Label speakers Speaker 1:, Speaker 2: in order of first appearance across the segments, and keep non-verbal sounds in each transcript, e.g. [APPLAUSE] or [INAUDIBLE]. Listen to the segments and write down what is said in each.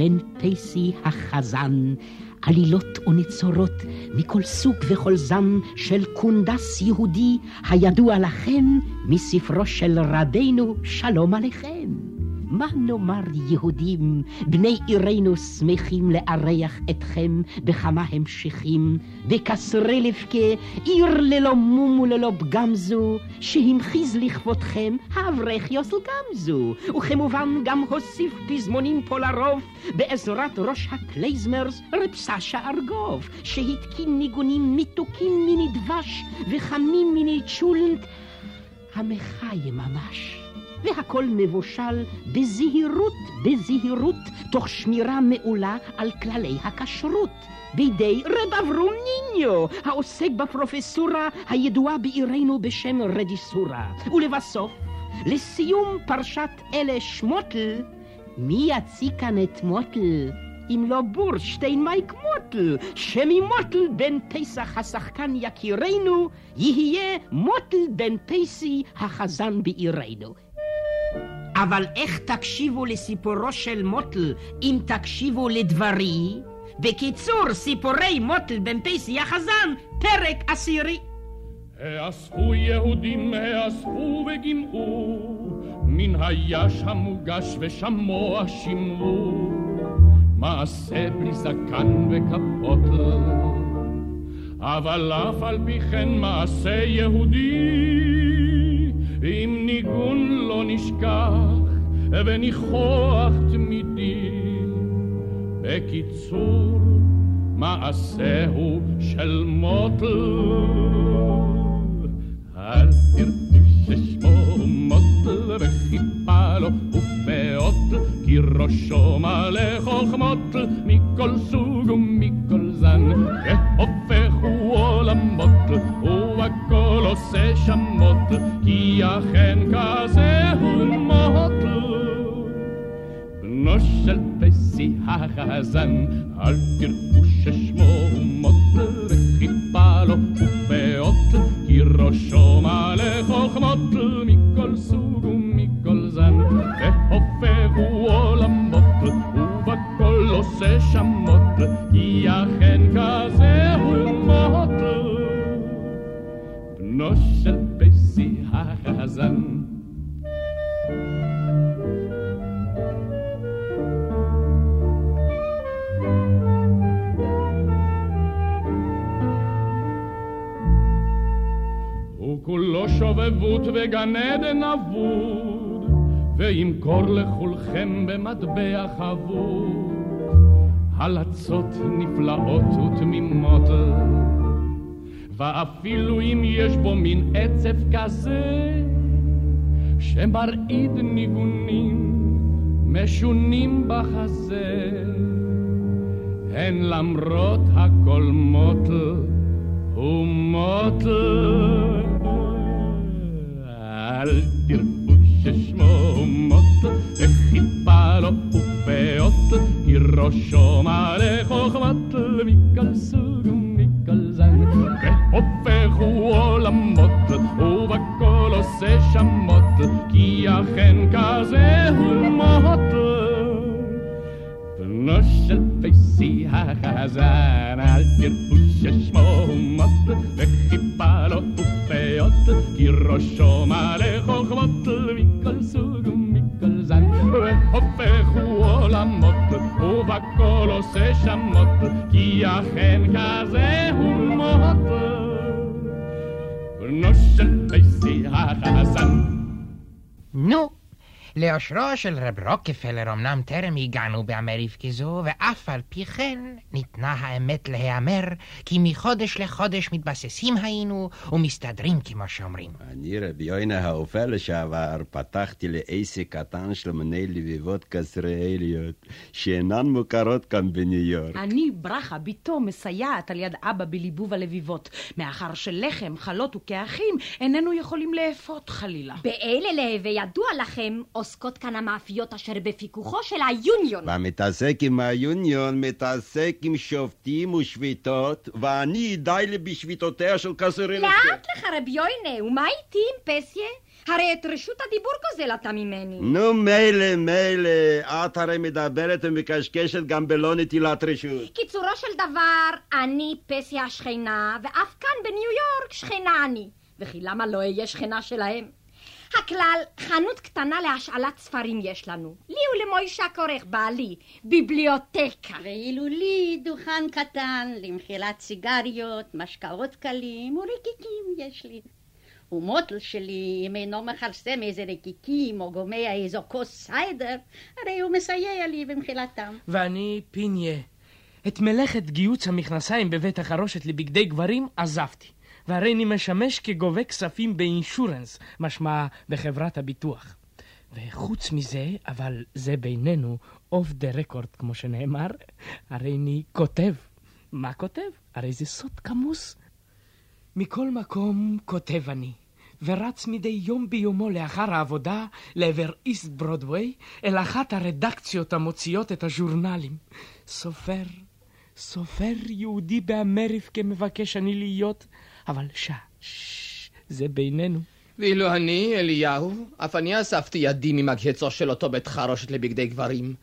Speaker 1: בן פייסי החזן, עלילות ונצורות מכל סוג וכל זן של קונדס יהודי הידוע לכם מספרו של רדינו שלום עליכם. מה נאמר יהודים, בני עירנו שמחים לארח אתכם בכמה המשכים, בקסרי לבכה, עיר ללא מום וללא פגם זו, שהמחיז לכבודכם האברך יוסל גמזו, וכמובן גם הוסיף פזמונים פה לרוב, בעזרת ראש הקלייזמרס רב סשה ארגוב, שהתקין ניגונים מתוקים מיני דבש וחמים מיני צ'ולנט, מחיה ממש. והכל מבושל בזהירות, בזהירות, תוך שמירה מעולה על כללי הכשרות. בידי רב אברום ניניו, העוסק בפרופסורה הידועה בעירנו בשם רז'יסורה. ולבסוף, לסיום פרשת אלה שמוטל, מי יציג כאן את מוטל? אם לא בורשטיין מייק מוטל, שממוטל בן פסח השחקן יקירנו, יהיה מוטל בן פסי החזן בעירנו. אבל איך תקשיבו לסיפורו של מוטל אם תקשיבו לדברי? בקיצור, סיפורי מוטל בן פייסי החזן, פרק עשירי.
Speaker 2: האספו יהודים, האספו וגימאו, מן היש המוגש ושמוע שמרו, מעשה בלי זקן וכפות, אבל אף על פי כן מעשה יהודי. אם ניגון לא נשכח וניחוח תמידי. בקיצור, מעשהו של מוטל. אל תראו ששמו מוטל וחיפה לו ופאות, כי ראשו מלא חוכמות מכל סוג ומכל זן, עולמות והכל עושה שמות. כי אכן כזה הוא מוטל. בנו של פסי וכולו שובבות וגן עדן אבוד, וימכור לכולכם במטבע חבוד, הלצות נפלאות ותמימות. ואפילו אם יש בו מין עצב כזה, שמרעיד ניגונים משונים בחזה, הן למרות הכל מוטל ומוטל. אל תראו ששמו מוטל, וחיפה לו ופאות, כי ראשו מלא חוכמת מכל סוג ומכל זן. והופכו עולמות, ובכל עושה שמות, כי אכן כזה הוא מוטל. בנו של פייסי החזן, בנו של
Speaker 3: רב רוקפלר אמנם טרם הגענו באמריפקה זו, ואף על פי כן ניתנה האמת להיאמר, כי מחודש לחודש מתבססים היינו ומסתדרים כמו שאומרים.
Speaker 4: אני רבי יוינה האופה לשעבר, פתחתי לעסק קטן של מיני לביבות קסריאליות, שאינן מוכרות כאן בניו יורק.
Speaker 5: אני, ברכה, בתו, מסייעת על יד אבא בליבוב הלביבות, מאחר שלחם, חלות וכאחים איננו יכולים לאפות חלילה.
Speaker 6: באלה להווה ידוע לכם, עוסקות כאן המאפיות אשר בפיקוחו של היוניון.
Speaker 4: והמתעסק עם היוניון מתעסק עם שופטים ושביתות, ואני די לי בשביתותיה של קסרילובקה.
Speaker 6: לאט לך רבי יוינה, ומה איתי עם פסיה? הרי את רשות הדיבור גוזל אתה ממני.
Speaker 4: נו, מילא, מילא, את הרי מדברת ומקשקשת גם בלא נטילת רשות.
Speaker 6: קיצורו של דבר, אני פסיה השכנה, ואף כאן בניו יורק שכנה אני. וכי למה לא אהיה שכנה שלהם? הכלל, חנות קטנה להשאלת ספרים יש לנו. לי ולמוישה הכורך, בעלי, ביבליותקה.
Speaker 7: ואילו לי דוכן קטן למכירת סיגריות, משקאות קלים ורקיקים יש לי. ומוטל שלי, אם אינו מכרסם איזה רקיקים או גומע איזו כוס סיידר, הרי הוא מסייע לי במחילתם.
Speaker 8: ואני פיניה. את מלאכת גיוץ המכנסיים בבית החרושת לבגדי גברים עזבתי. והרי אני משמש כגובה כספים ב insurance, משמע בחברת הביטוח. וחוץ מזה, אבל זה בינינו, off the record, כמו שנאמר, הרי אני כותב. מה כותב? הרי זה סוד כמוס. מכל מקום כותב אני, ורץ מדי יום ביומו לאחר העבודה לעבר איסט ברודווי, אל אחת הרדקציות המוציאות את הז'ורנלים. סופר, סופר יהודי באמריפקה מבקש אני להיות, אבל ששש, זה בינינו.
Speaker 9: ואילו אני, אליהו, אף אני אספתי ידי ממגהצו של אותו בית חרושת לבגדי גברים.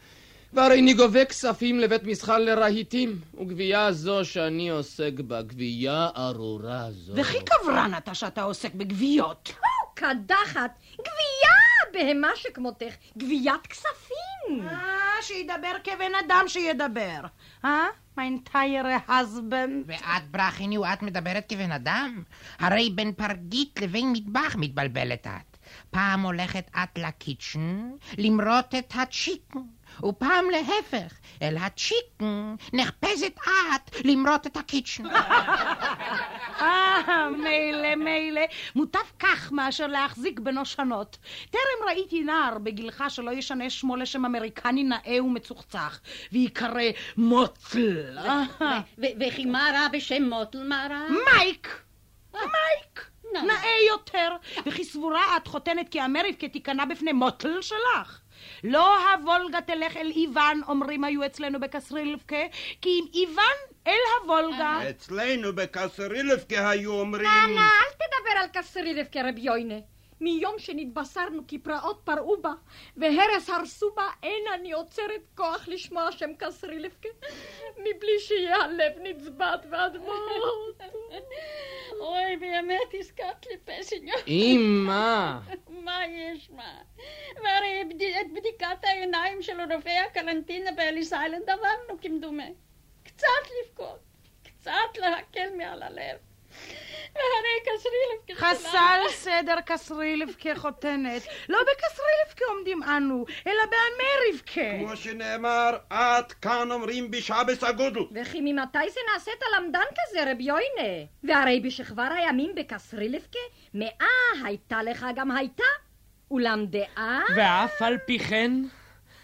Speaker 9: והרי אני גובה כספים לבית מסחר לרהיטים, וגבייה זו שאני עוסק בה, גבייה ארורה זו.
Speaker 5: וכי קברן אתה שאתה עוסק בגוויות.
Speaker 6: קדחת, גבייה, בהמה שכמותך, גביית כספים.
Speaker 5: אה, שידבר כבן אדם שידבר. אה? מיין טיירה הסבנד.
Speaker 3: ואת, ברכיני, ואת מדברת כבן אדם? הרי בין פרגית לבין מטבח מתבלבלת את. פעם הולכת את לקיצ'ן למרות את הצ'יקן. ופעם להפך, אל הצ'יקן נחפזת את למרות את הקיצ'ן.
Speaker 5: אה, מילא, מילא. מוטב כך מאשר להחזיק בנושנות. טרם ראיתי נער בגילך שלא ישנה שמו לשם אמריקני נאה ומצוחצח, ויקרא מוטל.
Speaker 7: וכי מה רע בשם מוטל, מה רע?
Speaker 5: מייק! מייק! נאה יותר. וכי סבורה את חותנת כי אמריקה תיכנע בפני מוטל שלך. לא הוולגה תלך אל איוון, אומרים היו אצלנו בקסרילבקה, כי אם איוון אל הוולגה.
Speaker 4: אצלנו בקסרילבקה היו אומרים...
Speaker 6: נא, נא, אל תדבר על קסרילבקה, רבי יוינה. מיום שנתבשרנו כי פרעות פרעו בה והרס הרסו בה, אין אני עוצרת כוח לשמוע שם קסרילבקה מבלי שיהיה הלב נצבט ואדמות.
Speaker 7: אוי, באמת הזכרת לי פסיניו.
Speaker 9: אמא!
Speaker 7: מה יש מה? והרי את בדיקת העיניים של רופאי הקרנטינה באליס איילנד עברנו כמדומה. קצת לבכות, קצת להקל מעל הלב. והרי קסרילבקה
Speaker 5: חסל סדר קסרילבקה חותנת. לא בקסרילבקה עומדים אנו, אלא באמריבקה.
Speaker 4: כמו שנאמר, את כאן אומרים בשעבס הגודל.
Speaker 6: וכי ממתי זה נעשית למדן כזה, רבי יוינה? והרי בשכבר הימים בקסרילבקה, מאה הייתה לך גם הייתה. אולם דעה...
Speaker 8: ואף על פי כן,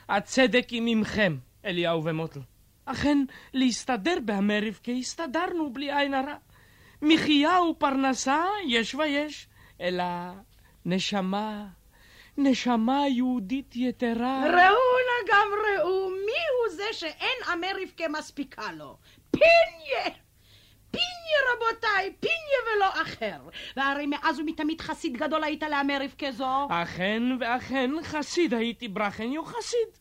Speaker 8: הצדק עם עמכם, אליהו ומוטל. אכן, להסתדר באמריבקה הסתדרנו בלי עין הרע. מחיה ופרנסה יש ויש, אלא נשמה, נשמה יהודית יתרה.
Speaker 5: ראו נא גם ראו, מי הוא זה שאין אמריבקה מספיקה לו? פיניה! פיניה רבותיי, פיניה ולא אחר. והרי מאז ומתמיד חסיד גדול היית לאמריבקה זו.
Speaker 8: אכן ואכן חסיד הייתי ברכניו חסיד.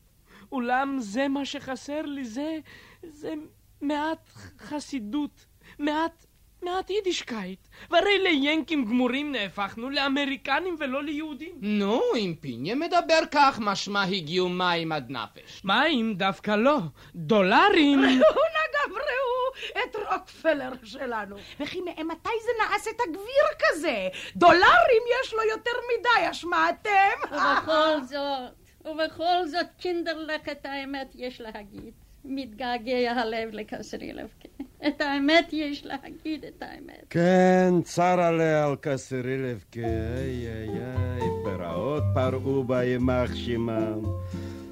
Speaker 8: אולם זה מה שחסר לי, זה, זה מעט חסידות, מעט מעט יידישקייט, והרי ליאנקים גמורים נהפכנו לאמריקנים ולא ליהודים.
Speaker 9: נו, אם פיניה מדבר כך, משמע הגיעו מים עד נפש.
Speaker 8: מים דווקא לא, דולרים. [LAUGHS]
Speaker 5: ראו נא גם ראו, את רוקפלר שלנו. וכי מאימתי זה נעש את הגביר כזה? דולרים יש לו יותר מדי, השמעתם?
Speaker 7: ובכל זאת, ובכל זאת, קינדרלך, את האמת יש להגיד. מתגעגע הלב לקסרילבקה. את האמת יש להגיד את האמת.
Speaker 4: כן, צר עליה על קסרילבקה, איי איי איי, פרעות פרעו בה יימח שמם.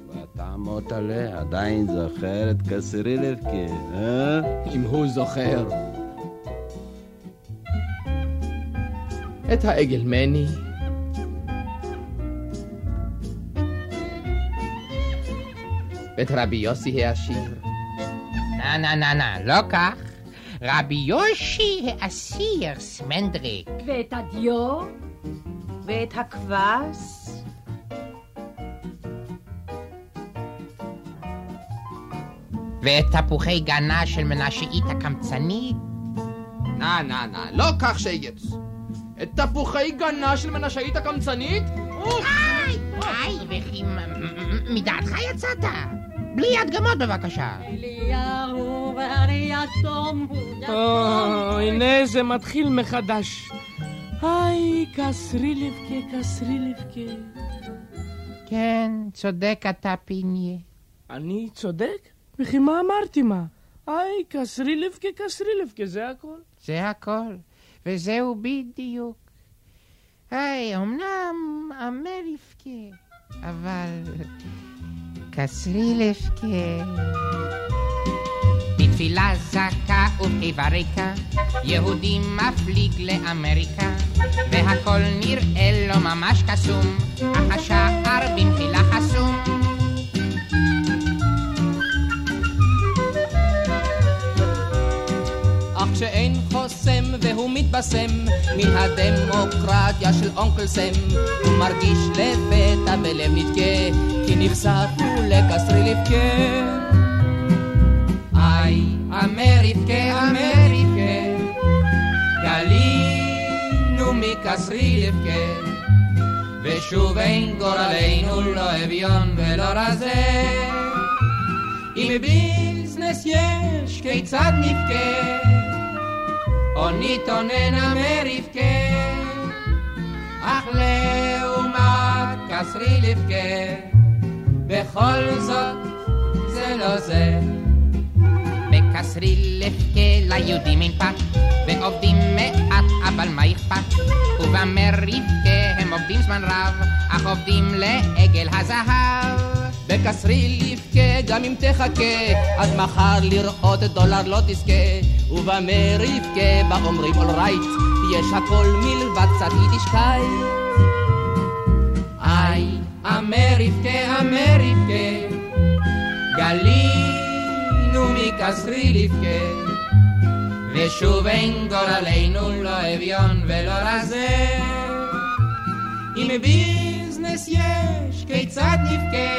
Speaker 4: ואתה מוטלה עדיין זוכר את קסרילבקה, אה?
Speaker 10: אם הוא זוכר. את העגל מני, ואת רבי יוסי העשיר.
Speaker 11: נה נה נה נה, לא כך. רבי יושי האסיר סמנדריק.
Speaker 12: ואת הדיו?
Speaker 5: ואת הכבש?
Speaker 11: ואת תפוחי גנה של מנשאית הקמצנית.
Speaker 10: נה נה נה, לא כך שיגץ. את תפוחי גנה של מנשאית הקמצנית?
Speaker 11: היי, היי, וכי מדעתך יצאת? בלי הדגמות בבקשה.
Speaker 8: אוי, הנה זה מתחיל מחדש. היי, קסרי לבכה, קסרי לבכה.
Speaker 11: כן, צודק אתה פיניה.
Speaker 8: אני צודק? וכי מה אמרתי מה? היי, קסרי לבכה, קסרי לבכה, זה הכל.
Speaker 11: זה הכל, וזהו בדיוק. היי, אמנם אמריפקה, אבל קסרי לבכה. בתפילה זכה ובקיבה ריקה, יהודי מפליג לאמריקה, והכל נראה לו ממש קסום, אך השער במחילה חסום.
Speaker 10: אך כשאין והוא מתבשם מן הדמוקרטיה של אונקל סם הוא מרגיש לפתע בלב נדכה כי נחשף הוא לקסרי לבכה
Speaker 11: היי, אמריקה, אמריקה, גלינו מקסרי לבכה, ושוב אין גורלנו לא אביון ולא רזה. אם ביזנס יש, כיצד נבכה? או נתאונן אמריקה, אך לעומת קסרי לבכה, בכל זאת זה לא זה. בקסרי לבכה ליהודים אין פת, ועובדים מעט, אבל מה אכפת? ובמרבכה הם עובדים זמן רב, אך עובדים לעגל הזהב.
Speaker 10: בקסרי לבכה גם אם תחכה עד מחר לראות דולר לא תזכה ובמרבכה בה אומרים אולרייט יש הכל מלבד קצת יידישקייט
Speaker 11: היי, אמריקה, אמריקה, גלינו מקסרי לבכה, ושוב אין גורלנו לא אביון ולא רזה. אם ביזנס יש, כיצד נבכה?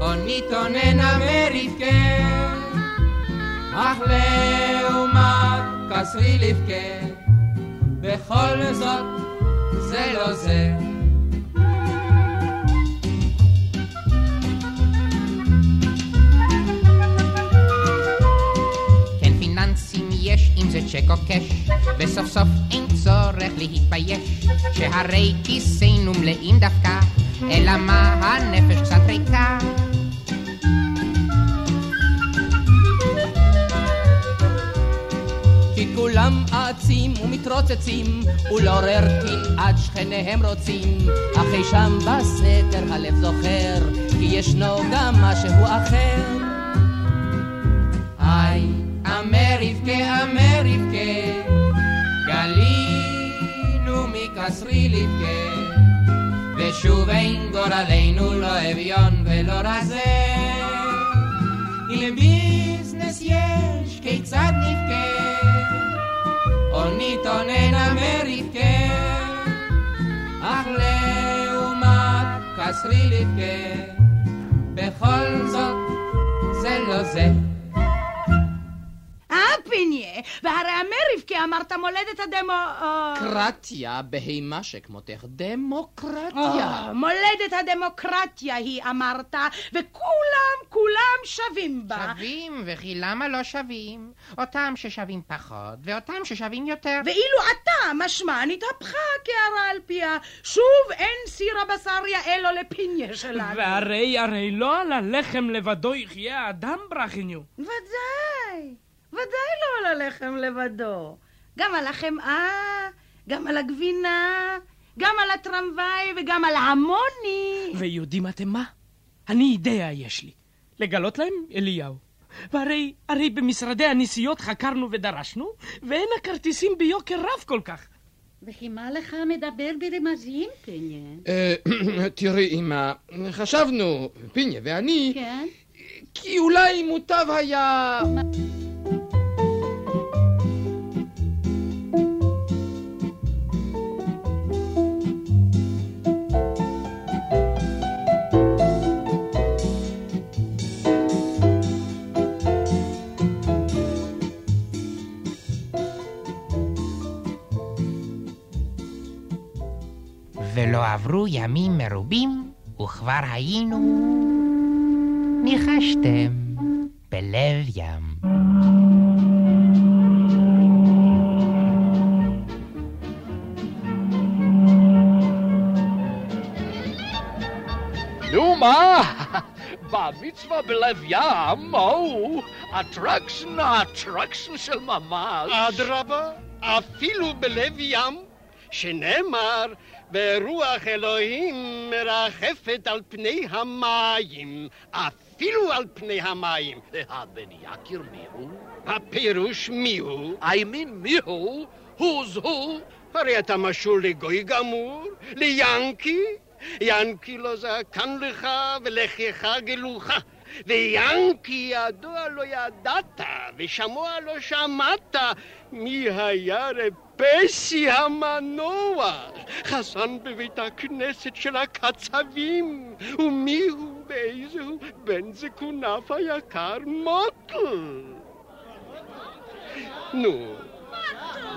Speaker 11: או נתאונן אמריקה, אך לעומת קסרי לבכה, בכל זאת זה לא זה. כן אם זה צ'ק או קש, וסוף סוף אין צורך להתבייש, שהרי כיסינו מלאים דווקא, אלא מה הנפש קצת ריקה.
Speaker 10: כולם אצים ומתרוצצים ולעורר קנאת שכניהם רוצים אך אי שם בסתר הלב זוכר כי ישנו גם משהו אחר
Speaker 11: היי, אמריקה, אמריקה, גלינו מקסרי לבכה, ושוב אין גורלנו לא אביון ולא רזה. אם ביזנס יש, כיצד נבכה? נתאונן אמריקה, אך לעומת קסרי לבכה, בכל זאת זה לא זה.
Speaker 5: פניה, והרי אמריב כי אמרת מולדת הדמו... אה,
Speaker 9: קרטיה, בהימה שכמותך, דמוקרטיה.
Speaker 5: אה, מולדת הדמוקרטיה היא אמרת, וכולם, כולם שווים בה.
Speaker 3: שווים, וכי למה לא שווים? אותם ששווים פחות, ואותם ששווים יותר.
Speaker 5: ואילו אתה, משמע, נתהפכה הקערה על פיה. שוב אין סיר הבשר יאה לו לפניה שלנו.
Speaker 8: והרי, הרי לא על הלחם לבדו יחיה האדם, ברכיניו.
Speaker 5: ודאי, ודאי לא על הלחם לבדו. גם על החמאה, גם על הגבינה, גם על הטרמוואי וגם על המוני.
Speaker 8: ויודעים אתם מה? אני אידאה יש לי. לגלות להם אליהו. והרי, הרי במשרדי הנסיעות חקרנו ודרשנו, ואין הכרטיסים ביוקר רב כל כך.
Speaker 7: וכי מה לך מדבר ברמזים, פניה?
Speaker 9: אה, [CLEARS THROAT] תראי, אמא, חשבנו, פיניה ואני,
Speaker 7: כן?
Speaker 9: כי אולי מוטב היה...
Speaker 3: עברו ימים מרובים, וכבר היינו... ניחשתם, בלב ים.
Speaker 2: נו מה? בר מצווה בלב ים, או, attraction, attraction של ממש.
Speaker 13: אדרבה, אפילו בלב ים, שנאמר, ורוח אלוהים מרחפת על פני המים, אפילו על פני המים.
Speaker 2: הבן יקיר מיהו?
Speaker 13: הפירוש מיהו?
Speaker 2: I mean מיהו? who's who?
Speaker 13: הרי אתה משול לגוי גמור, ליאנקי. ינקי לא זקן לך ולחייך גלוך. ויאנקי ידוע לא ידעת, ושמוע לא שמעת, מי היה רפסי המנוח, חסן בבית הכנסת של הקצבים, ומי הוא ואיזהו בן זקוניו היקר מוטל. נו,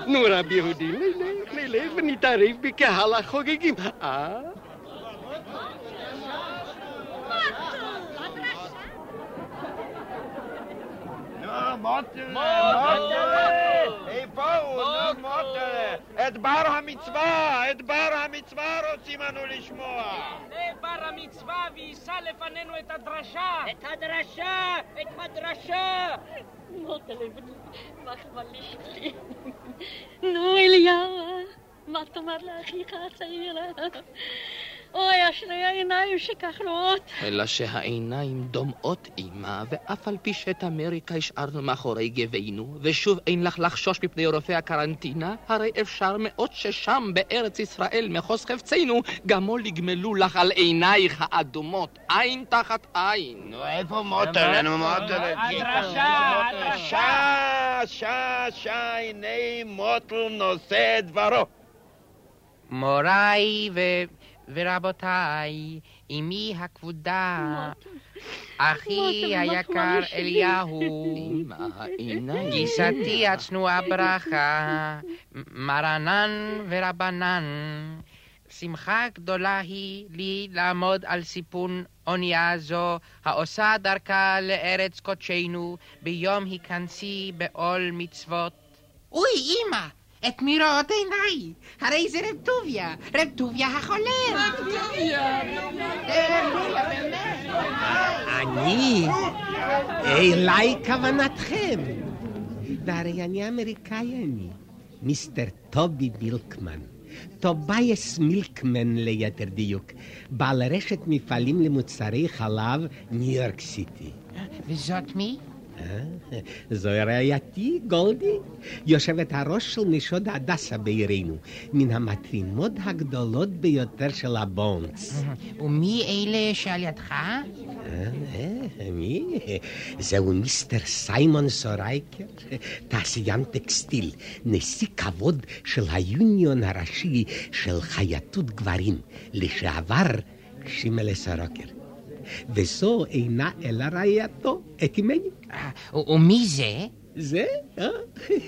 Speaker 13: נו רבי יהודי, נלך, נלך ונתערב בקהל החוגגים. אה?
Speaker 4: מוטלה! איפה הוא? נו, מוטלה! את בר המצווה! את בר המצווה רוצים אנו לשמוע!
Speaker 8: זה בר המצווה ויישא לפנינו את הדרשה!
Speaker 7: את הדרשה! את הדרשה! מוטלה, מחמליך לי. נו, אליהו, מה תאמר לאחיך הצעיר? אוי, אשרי העיניים שכחלות.
Speaker 9: אלא שהעיניים דומעות אימה, ואף על פי שאת אמריקה השארנו מאחורי גבינו, ושוב אין לך לחשוש מפני רופאי הקרנטינה, הרי אפשר מאוד ששם בארץ ישראל, מחוז חפצנו, גמו לגמלו לך על עינייך האדומות, עין תחת עין.
Speaker 4: נו, איפה? נו, מוטלה.
Speaker 8: הדרשה,
Speaker 4: שע, שע, שע, הנה מוטל נושא את דברו.
Speaker 3: מוריי ו... ורבותיי, אמי הכבודה, [LAUGHS] אחי היקר אליהו, גיסתי הצנועה ברכה, מרנן ורבנן, שמחה גדולה היא לי לעמוד על סיפון אונייה זו, העושה דרכה לארץ קודשנו, ביום היכנסי בעול מצוות. אוי, אמא! את מי רואות עיניי? הרי זה רב טוביה, רב טוביה החולם. רב טוביה.
Speaker 14: אני? אליי כוונתכם. והרי אני אמריקאי אני, Mister טובי מילקמן. טובייס מילקמן ליתר דיוק, בעל רשת מפעלים למוצרי חלב ניו יורק סיטי.
Speaker 3: וזאת מי?
Speaker 14: אה, זוהי רעייתי, גולדי, יושבת הראש של נשות הדסה בעירנו, מן המטרוניות הגדולות ביותר של ה bonds.
Speaker 3: ומי אלה שעל ידך?
Speaker 14: אה, אה, מי? זהו Mister סיימון סורייקר, תעשיין טקסטיל, נשיא כבוד של היוניון הראשי של חייטות גברים, לשעבר שימלה סורוקר. וזו אינה אלא רעייתו, אתימני.
Speaker 3: ומי זה?
Speaker 14: זה? אה?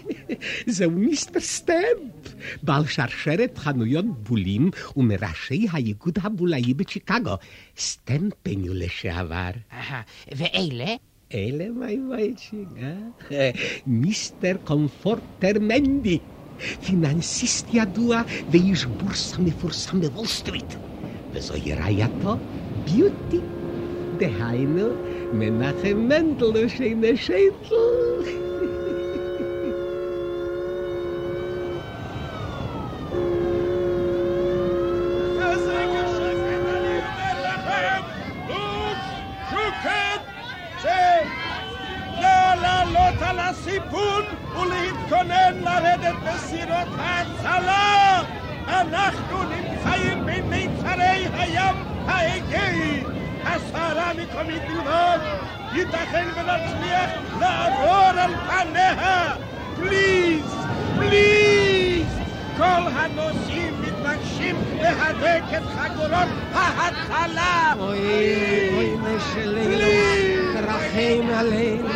Speaker 14: [LAUGHS] זהו מיסטר סטמפ, בעל שרשרת חנויות בולים ומראשי האיגוד הבולאי בצ'יקגו, סטמפניו לשעבר.
Speaker 3: ואלה?
Speaker 14: אלה מייבייצ'יק, אה? [LAUGHS] מיסטר קומפורטר מנדי, פיננסיסט ידוע ואיש בורסה מפורסם בוול סטריט. וזוהי רעייתו ביוטי. דהיינו, מנחם מנדל שינה שייטל.
Speaker 15: הסיפון ונצליח לעבור על פניה. Please, please! כל הנוסעים מתבקשים להדק את חגורות ההצלה.
Speaker 14: אוי, אוי, נשלנו, תרחם עלינו.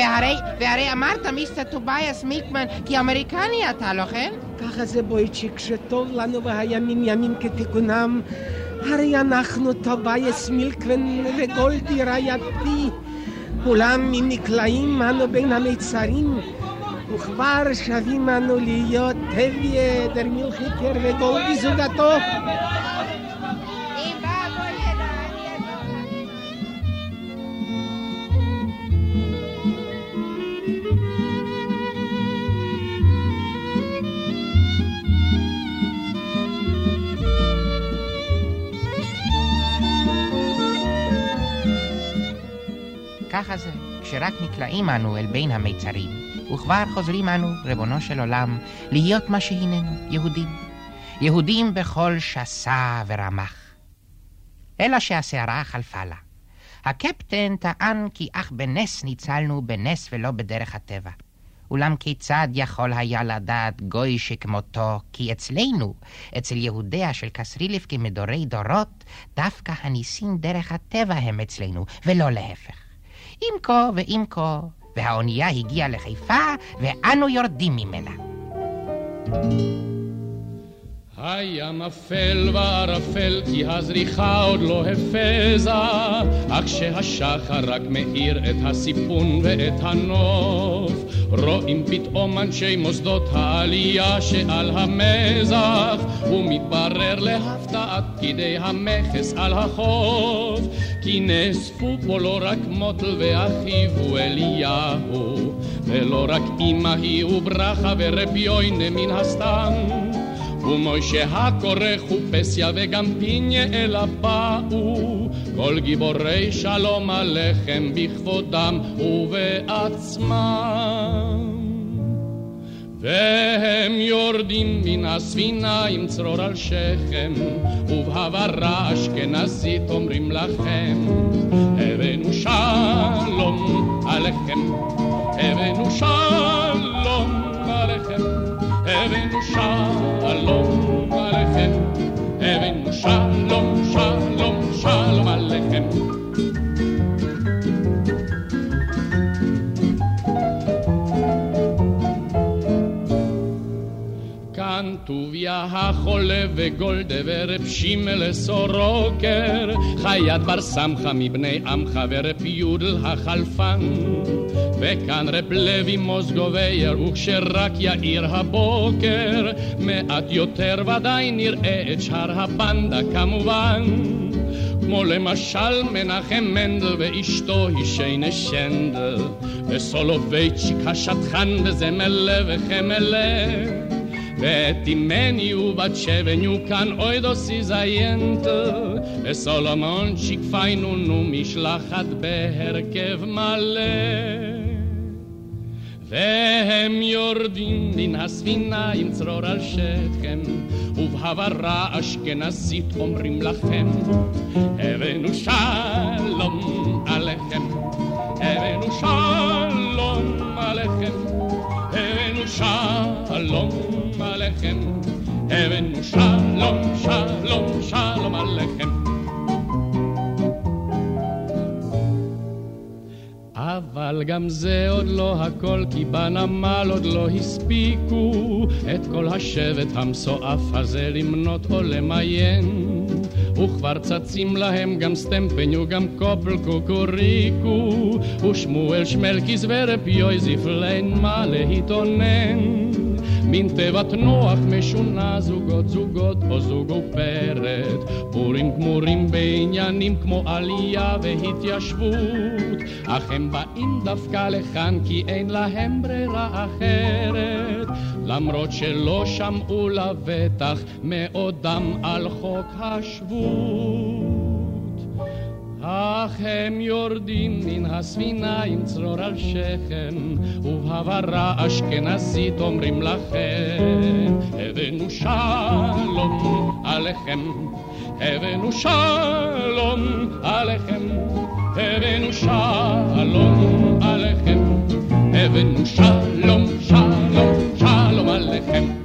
Speaker 3: לא והרי אמרת, Mister טובייס מילקמן, כי אמריקני אתה, לא כן?
Speaker 14: ככה זה בויצ'יק, כשטוב לנו והימים ימים כתיקונם. הרי אנחנו טובייס מילקמן וגולדי רעייתי. אולם נקלעים אנו בין המיצרים. וכבר שבים אנו להיות טוביה דער מילכיקער וגולדי זוגתו.
Speaker 3: ככה זה, כשרק נקלעים אנו אל בין המיצרים, וכבר חוזרים אנו, ריבונו של עולם, להיות מה שהננו, יהודים. יהודים בכל שסה ורמח. אלא שהסערה חלפה לה. הקפטן טען כי אך בנס ניצלנו בנס ולא בדרך הטבע. אולם כיצד יכול היה לדעת גוי שכמותו, כי אצלנו, אצל יהודיה של קסרילף כמדורי דורות, דווקא הניסים דרך הטבע הם אצלנו, ולא להפך. אם כה ואם כה, והאונייה הגיעה לחיפה, ואנו יורדים ממנה.
Speaker 2: הים אפל וערפל כי הזריחה עוד לא הפזה, אך כשהשחר רק מאיר את הסיפון ואת הנוף, רואים פתאום אנשי מוסדות העלייה שעל המזח, ומתברר להפתעת פקידי המכס על החוף, כי נאספו פה לא רק מוטל ואחיו הוא אליהו, ולא רק אמא היא וברכה ורב יוינה מן הסתם. ומוישה הקורא חופסיה וגם פיניה אלה באו, כל גיבורי שלום עליכם בכבודם ובעצמם. והם יורדים מן הספינה עם צרור על שכם, ובהברה אשכנזית אומרים לכם, הבאנו שלום עליכם, הבאנו שלום עליכם. הבאנו שלום טוביה החולה וגולדה ורב שימל סורוקר, חיית בר סמכה מבני עמך ורב יודל החלפן. וכאן רב לוי מוזגובייר, וכשרק יאיר הבוקר, מעט יותר ודאי נראה את שאר הבנדה כמובן. כמו למשל מנחם מנדל ואשתו היא שיינה שנדל, וסולובייצ'יק השטחן וזמלה וחמלה. ובת שבניו כאן אוידוסי זיינטל, וסולומונצ'יק פיינו משלחת בהרכב מלא. והם יורדים מן הספינה עם צרור על שכם, ובהברה אשכנזית אומרים לכם, הבאנו שלום עליכם, הבאנו שלום עליכם, הבאנו שלום עליכם, הבאנו שלום, שלום, שלום עליכם. אבל גם זה עוד לא הכל, כי בנמל עוד לא הספיקו את כל השבט המסועף הזה למנות או למיין. וכבר צצים להם גם סטמפניו, גם קופל קוקוריקו, ושמואל שמלקיס ורב יויזיף מה להתאונן. מין תיבת נוח משונה, זוגות זוגות או זוג ופרד, פורים גמורים בעניינים כמו עלייה והתיישבות, אך הם באים דווקא לכאן כי אין להם ברירה אחרת, למרות שלא שמעו לבטח מעודם על חוק השבות. אך הם יורדים מן הספינה עם צרור על שכם, ובהברה אשכנזית אומרים לכם, הבאנו שלום עליכם, הבאנו שלום עליכם, הבאנו שלום עליכם, הבאנו שלום, שלום, שלום עליכם.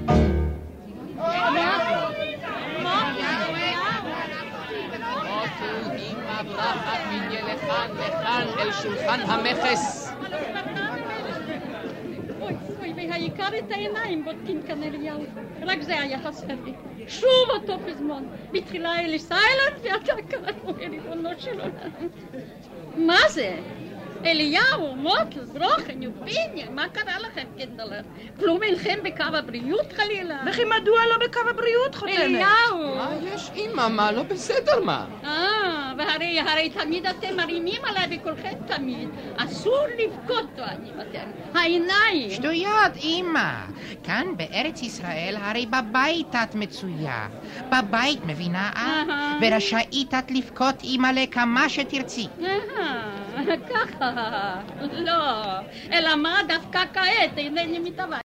Speaker 9: שולחן המכס.
Speaker 7: אוי, והעיקר את העיניים בודקים כאן אליהו. רק זה היה חסר לי. שוב אותו פזמון. בתחילה אלי סיילנט ואתה קראנו ריבונו של עולם. מה זה? אליהו, מוטל, ברוכן, יופיניה, מה קרה לכם, קינדלר? כלום אינכם בקו הבריאות חלילה?
Speaker 5: וכי מדוע לא בקו הבריאות, חותמת?
Speaker 7: אליהו!
Speaker 9: מה יש, אמא? מה לא בסדר, מה?
Speaker 7: אה, והרי הרי תמיד אתם מרימים עליי בקולכם תמיד. אסור לבכות, טוענים אתם. העיניים.
Speaker 3: שטויות, אמא. כאן בארץ ישראל הרי בבית את מצויה. בבית מבינה את? ורשאית את לבכות אימא'לה כמה שתרצי.
Speaker 7: ככה. לא, אלא מה דווקא כעת אינני מתהווה.